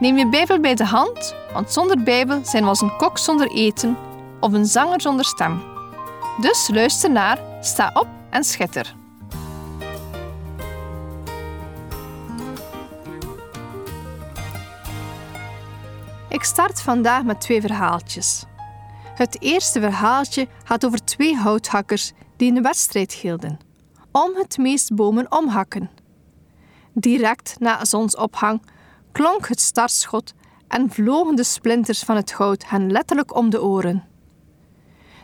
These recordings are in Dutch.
Neem je Bijbel bij de hand, want zonder Bijbel zijn we als een kok zonder eten of een zanger zonder stem. Dus luister naar, sta op en schitter. Ik start vandaag met twee verhaaltjes. Het eerste verhaaltje gaat over twee houthakkers die een wedstrijd hielden om het meest bomen omhakken. Direct na zonsopgang klonk het startschot en vlogen de splinters van het hout hen letterlijk om de oren.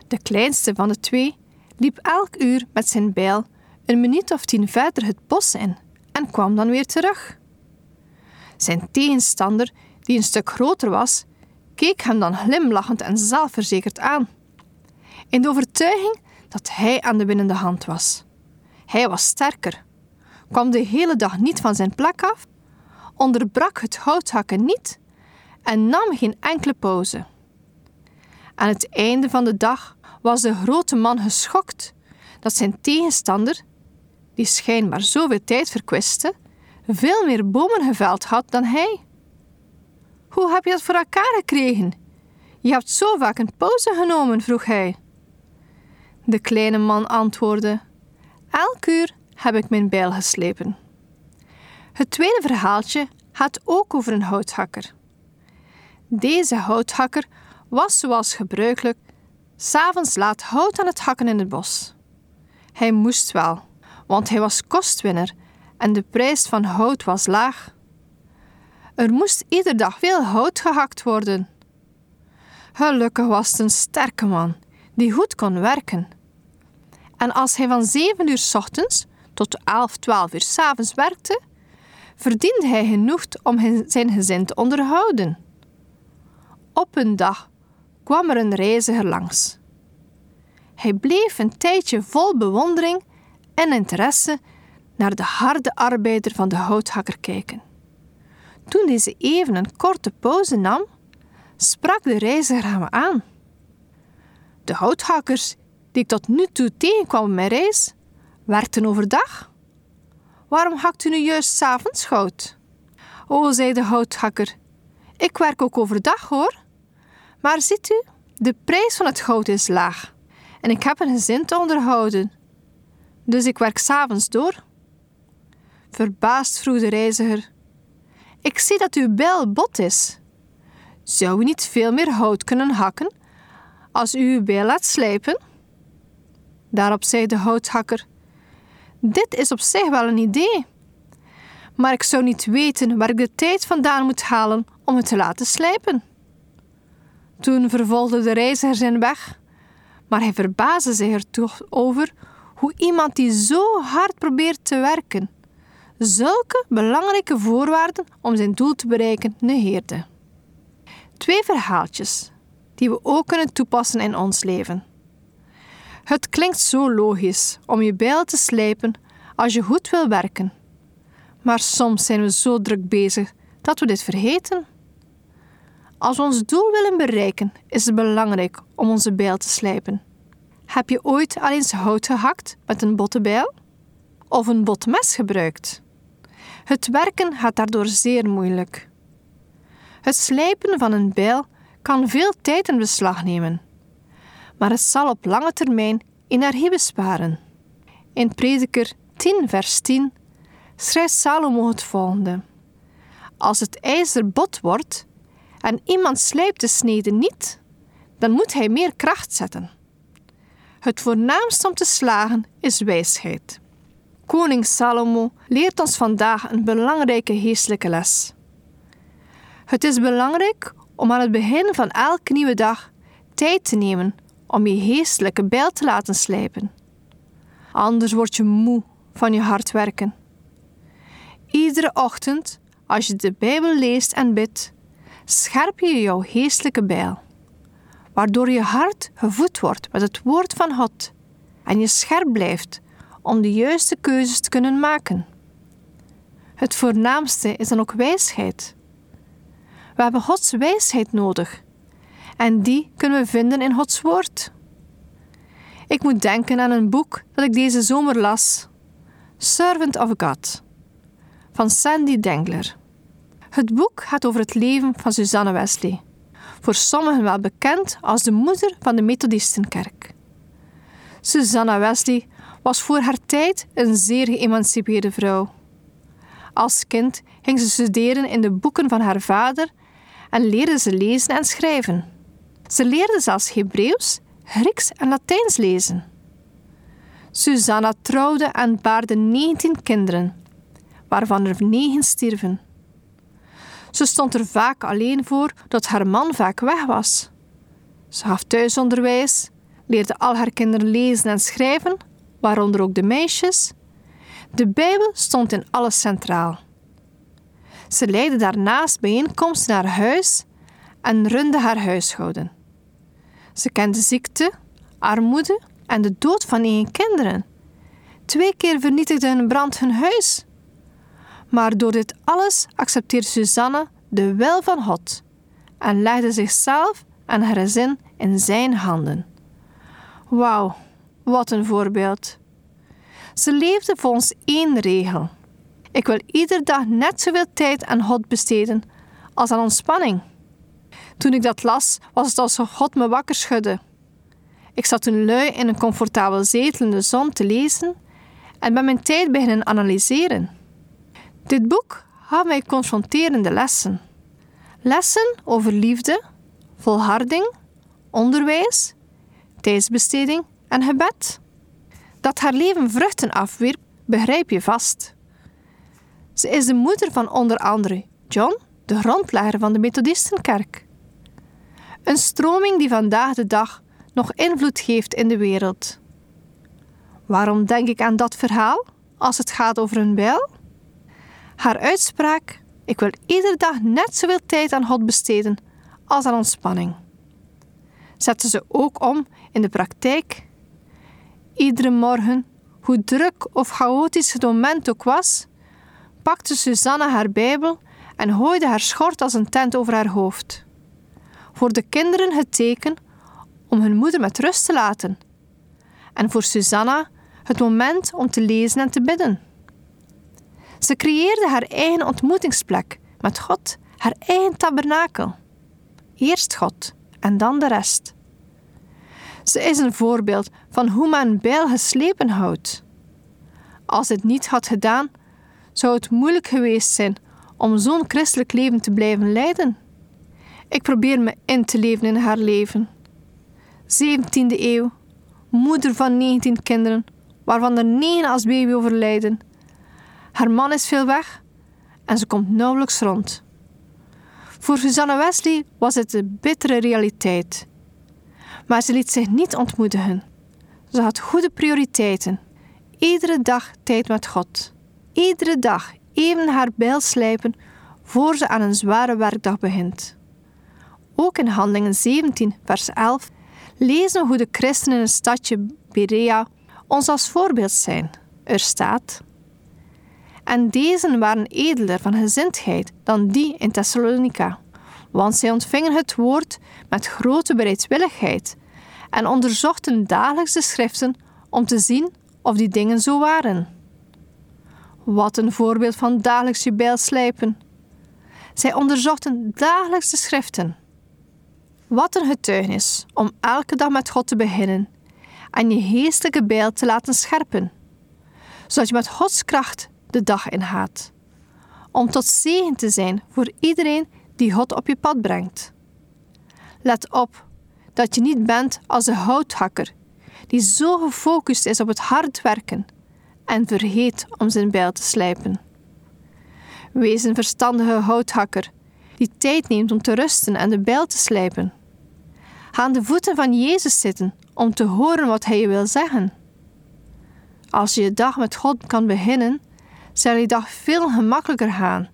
De kleinste van de twee liep elk uur met zijn bijl een minuut of tien verder het bos in en kwam dan weer terug. Zijn tegenstander, die een stuk groter was, keek hem dan glimlachend en zelfverzekerd aan, in de overtuiging dat hij aan de winnende hand was. Hij was sterker, kwam de hele dag niet van zijn plek af, onderbrak het houthakken niet en nam geen enkele pauze. Aan het einde van de dag was de grote man geschokt dat zijn tegenstander, die schijnbaar zoveel tijd verkwiste, veel meer bomen geveld had dan hij. Hoe heb je dat voor elkaar gekregen? Je hebt zo vaak een pauze genomen, vroeg hij. De kleine man antwoordde: Elk uur heb ik mijn bijl geslepen. Het tweede verhaaltje gaat ook over een houthakker. Deze houthakker was zoals gebruikelijk s'avonds laat hout aan het hakken in het bos. Hij moest wel, want hij was kostwinner en de prijs van hout was laag. Er moest iedere dag veel hout gehakt worden. Gelukkig was het een sterke man die goed kon werken. En als hij van 7 uur s ochtends tot 11, 12 uur s avonds werkte, verdiende hij genoeg om zijn gezin te onderhouden. Op een dag kwam er een reiziger langs. Hij bleef een tijdje vol bewondering en interesse naar de harde arbeider van de houthakker kijken. Toen deze even een korte pauze nam, sprak de reiziger hem aan. De houthakkers die ik tot nu toe tegenkwam op mijn reis, werkten overdag. Waarom hakt u nu juist s'avonds hout? O, zei de houthakker, ik werk ook overdag hoor. Maar ziet u, de prijs van het goud is laag en ik heb een gezin te onderhouden. Dus ik werk s'avonds door. Verbaasd vroeg de reiziger: Ik zie dat uw bijl bot is. Zou u niet veel meer hout kunnen hakken als u uw bijl laat slijpen? Daarop zei de houthakker: Dit is op zich wel een idee. Maar ik zou niet weten waar ik de tijd vandaan moet halen om het te laten slijpen. Toen vervolgde de reiziger zijn weg, maar hij verbaasde zich er toch over hoe iemand die zo hard probeert te werken, zulke belangrijke voorwaarden om zijn doel te bereiken negeerde. Twee verhaaltjes die we ook kunnen toepassen in ons leven. Het klinkt zo logisch om je bijl te slijpen als je goed wil werken. Maar soms zijn we zo druk bezig dat we dit vergeten. Als we ons doel willen bereiken, is het belangrijk om onze bijl te slijpen. Heb je ooit al eens hout gehakt met een botte bijl? Of een botmes gebruikt? Het werken gaat daardoor zeer moeilijk. Het slijpen van een bijl kan veel tijd in beslag nemen maar het zal op lange termijn energie besparen. In Prediker 10, vers 10 schrijft Salomo het volgende: Als het ijzer bot wordt en iemand slijpt de snede niet, dan moet hij meer kracht zetten. Het voornaamste om te slagen is wijsheid. Koning Salomo leert ons vandaag een belangrijke geestelijke les. Het is belangrijk om aan het begin van elke nieuwe dag tijd te nemen om je geestelijke bijl te laten slijpen. Anders word je moe van je hard werken. Iedere ochtend, als je de Bijbel leest en bidt, scherp je jouw geestelijke bijl, waardoor je hart gevoed wordt met het woord van God en je scherp blijft om de juiste keuzes te kunnen maken. Het voornaamste is dan ook wijsheid. We hebben Gods wijsheid nodig en die kunnen we vinden in Gods woord. Ik moet denken aan een boek dat ik deze zomer las: Servant of God van Sandy Dengler. Het boek gaat over het leven van Susanne Wesley, voor sommigen wel bekend als de moeder van de Methodistenkerk. Susanna Wesley was voor haar tijd een zeer geëmancipeerde vrouw. Als kind ging ze studeren in de boeken van haar vader en leerde ze lezen en schrijven. Ze leerde zelfs Hebreeuws, Grieks en Latijns lezen. Susanna trouwde en baarde 19 kinderen, waarvan er negen stierven. Ze stond er vaak alleen voor dat haar man vaak weg was. Ze gaf thuisonderwijs, leerde al haar kinderen lezen en schrijven, waaronder ook de meisjes. De Bijbel stond in alles centraal. Ze leidde daarnaast bijeenkomsten naar huis en runde haar huishouden. Ze kende ziekte, armoede en de dood van negen kinderen. Twee keer vernietigde een brand hun huis. Maar door dit alles accepteerde Susanne de wil van God en legde zichzelf en haar gezin in zijn handen. Wauw, wat een voorbeeld. Ze leefde volgens één regel. Ik wil iedere dag net zoveel tijd aan God besteden als aan ontspanning. Toen ik dat las, was het alsof God me wakker schudde. Ik zat toen lui in een comfortabel zetel in de zon te lezen en ben mijn tijd beginnen analyseren. Dit boek gaf mij confronterende lessen. Lessen over liefde, volharding, onderwijs, tijdsbesteding en gebed. Dat haar leven vruchten afwierp, begrijp je vast. Ze is de moeder van onder andere John, de grondlegger van de Methodistenkerk. Een stroming die vandaag de dag nog invloed geeft in de wereld. Waarom denk ik aan dat verhaal als het gaat over een bijl? Haar uitspraak: Ik wil iedere dag net zoveel tijd aan God besteden als aan ontspanning. Zette ze ook om in de praktijk. Iedere morgen, hoe druk of chaotisch het moment ook was, pakte Susanne haar Bijbel en hooide haar schort als een tent over haar hoofd. Voor de kinderen het teken om hun moeder met rust te laten. En voor Susanna het moment om te lezen en te bidden. Ze creëerde haar eigen ontmoetingsplek met God, haar eigen tabernakel. Eerst God en dan de rest. Ze is een voorbeeld van hoe men bijl geslepen houdt. Als het niet had gedaan, zou het moeilijk geweest zijn om zo'n christelijk leven te blijven leiden. Ik probeer me in te leven in haar leven. 17e eeuw, moeder van 19 kinderen, waarvan er 9 als baby overlijden. Haar man is veel weg en ze komt nauwelijks rond. Voor Susanne Wesley was het de bittere realiteit. Maar ze liet zich niet ontmoedigen. Ze had goede prioriteiten. Iedere dag tijd met God. Iedere dag even haar bijl slijpen voor ze aan een zware werkdag begint. Ook in Handelingen 17, vers 11 lezen we hoe de christenen in het stadje Berea ons als voorbeeld zijn. Er staat: En deze waren edeler van gezindheid dan die in Thessalonica, want zij ontvingen het woord met grote bereidwilligheid en onderzochten dagelijks de schriften om te zien of die dingen zo waren. Wat een voorbeeld van dagelijks je bijl slijpen. Zij onderzochten dagelijks de schriften. Wat een getuigenis om elke dag met God te beginnen en je geestelijke bijl te laten scherpen, zodat je met Gods kracht de dag ingaat. Om tot zegen te zijn voor iedereen die God op je pad brengt. Let op dat je niet bent als een houthakker die zo gefocust is op het hard werken en vergeet om zijn bijl te slijpen. Wees een verstandige houthakker die tijd neemt om te rusten en de bijl te slijpen. Ga aan de voeten van Jezus zitten om te horen wat Hij je wil zeggen. Als je je dag met God kan beginnen, zal je dag veel gemakkelijker gaan.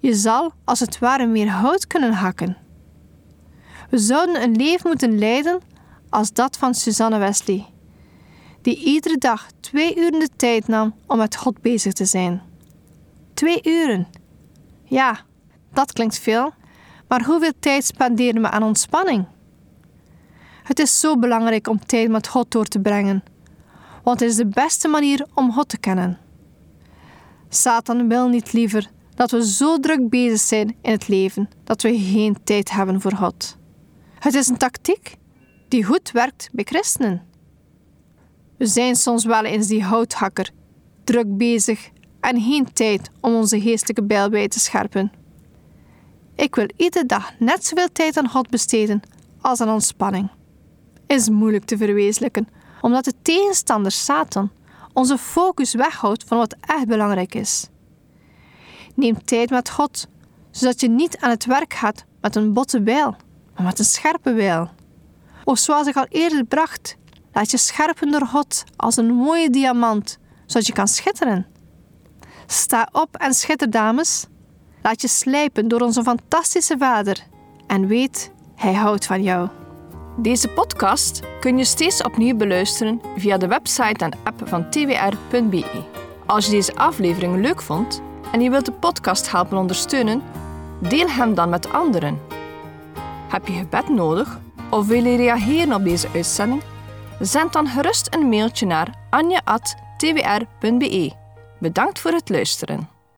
Je zal als het ware meer hout kunnen hakken. We zouden een leven moeten leiden als dat van Susanne Wesley, die iedere dag twee uren de tijd nam om met God bezig te zijn. Twee uren. Ja, dat klinkt veel, maar hoeveel tijd spenderen we aan ontspanning? Het is zo belangrijk om tijd met God door te brengen, want het is de beste manier om God te kennen. Satan wil niet liever dat we zo druk bezig zijn in het leven dat we geen tijd hebben voor God. Het is een tactiek die goed werkt bij christenen. We zijn soms wel eens die houthakker, druk bezig en geen tijd om onze geestelijke bijl bij te scherpen. Ik wil iedere dag net zoveel tijd aan God besteden als aan ontspanning. Is moeilijk te verwezenlijken, omdat de tegenstander Satan onze focus weghoudt van wat echt belangrijk is. Neem tijd met God, zodat je niet aan het werk gaat met een botte bijl, maar met een scherpe bijl. Of zoals ik al eerder bracht, laat je scherpen door God als een mooie diamant, zodat je kan schitteren. Sta op en schitter, dames. Laat je slijpen door onze fantastische Vader en weet, Hij houdt van jou. Deze podcast kun je steeds opnieuw beluisteren via de website en app van twr.be. Als je deze aflevering leuk vond en je wilt de podcast helpen ondersteunen, deel hem dan met anderen. Heb je gebed nodig of wil je reageren op deze uitzending? Zend dan gerust een mailtje naar anja.twr.be. Bedankt voor het luisteren.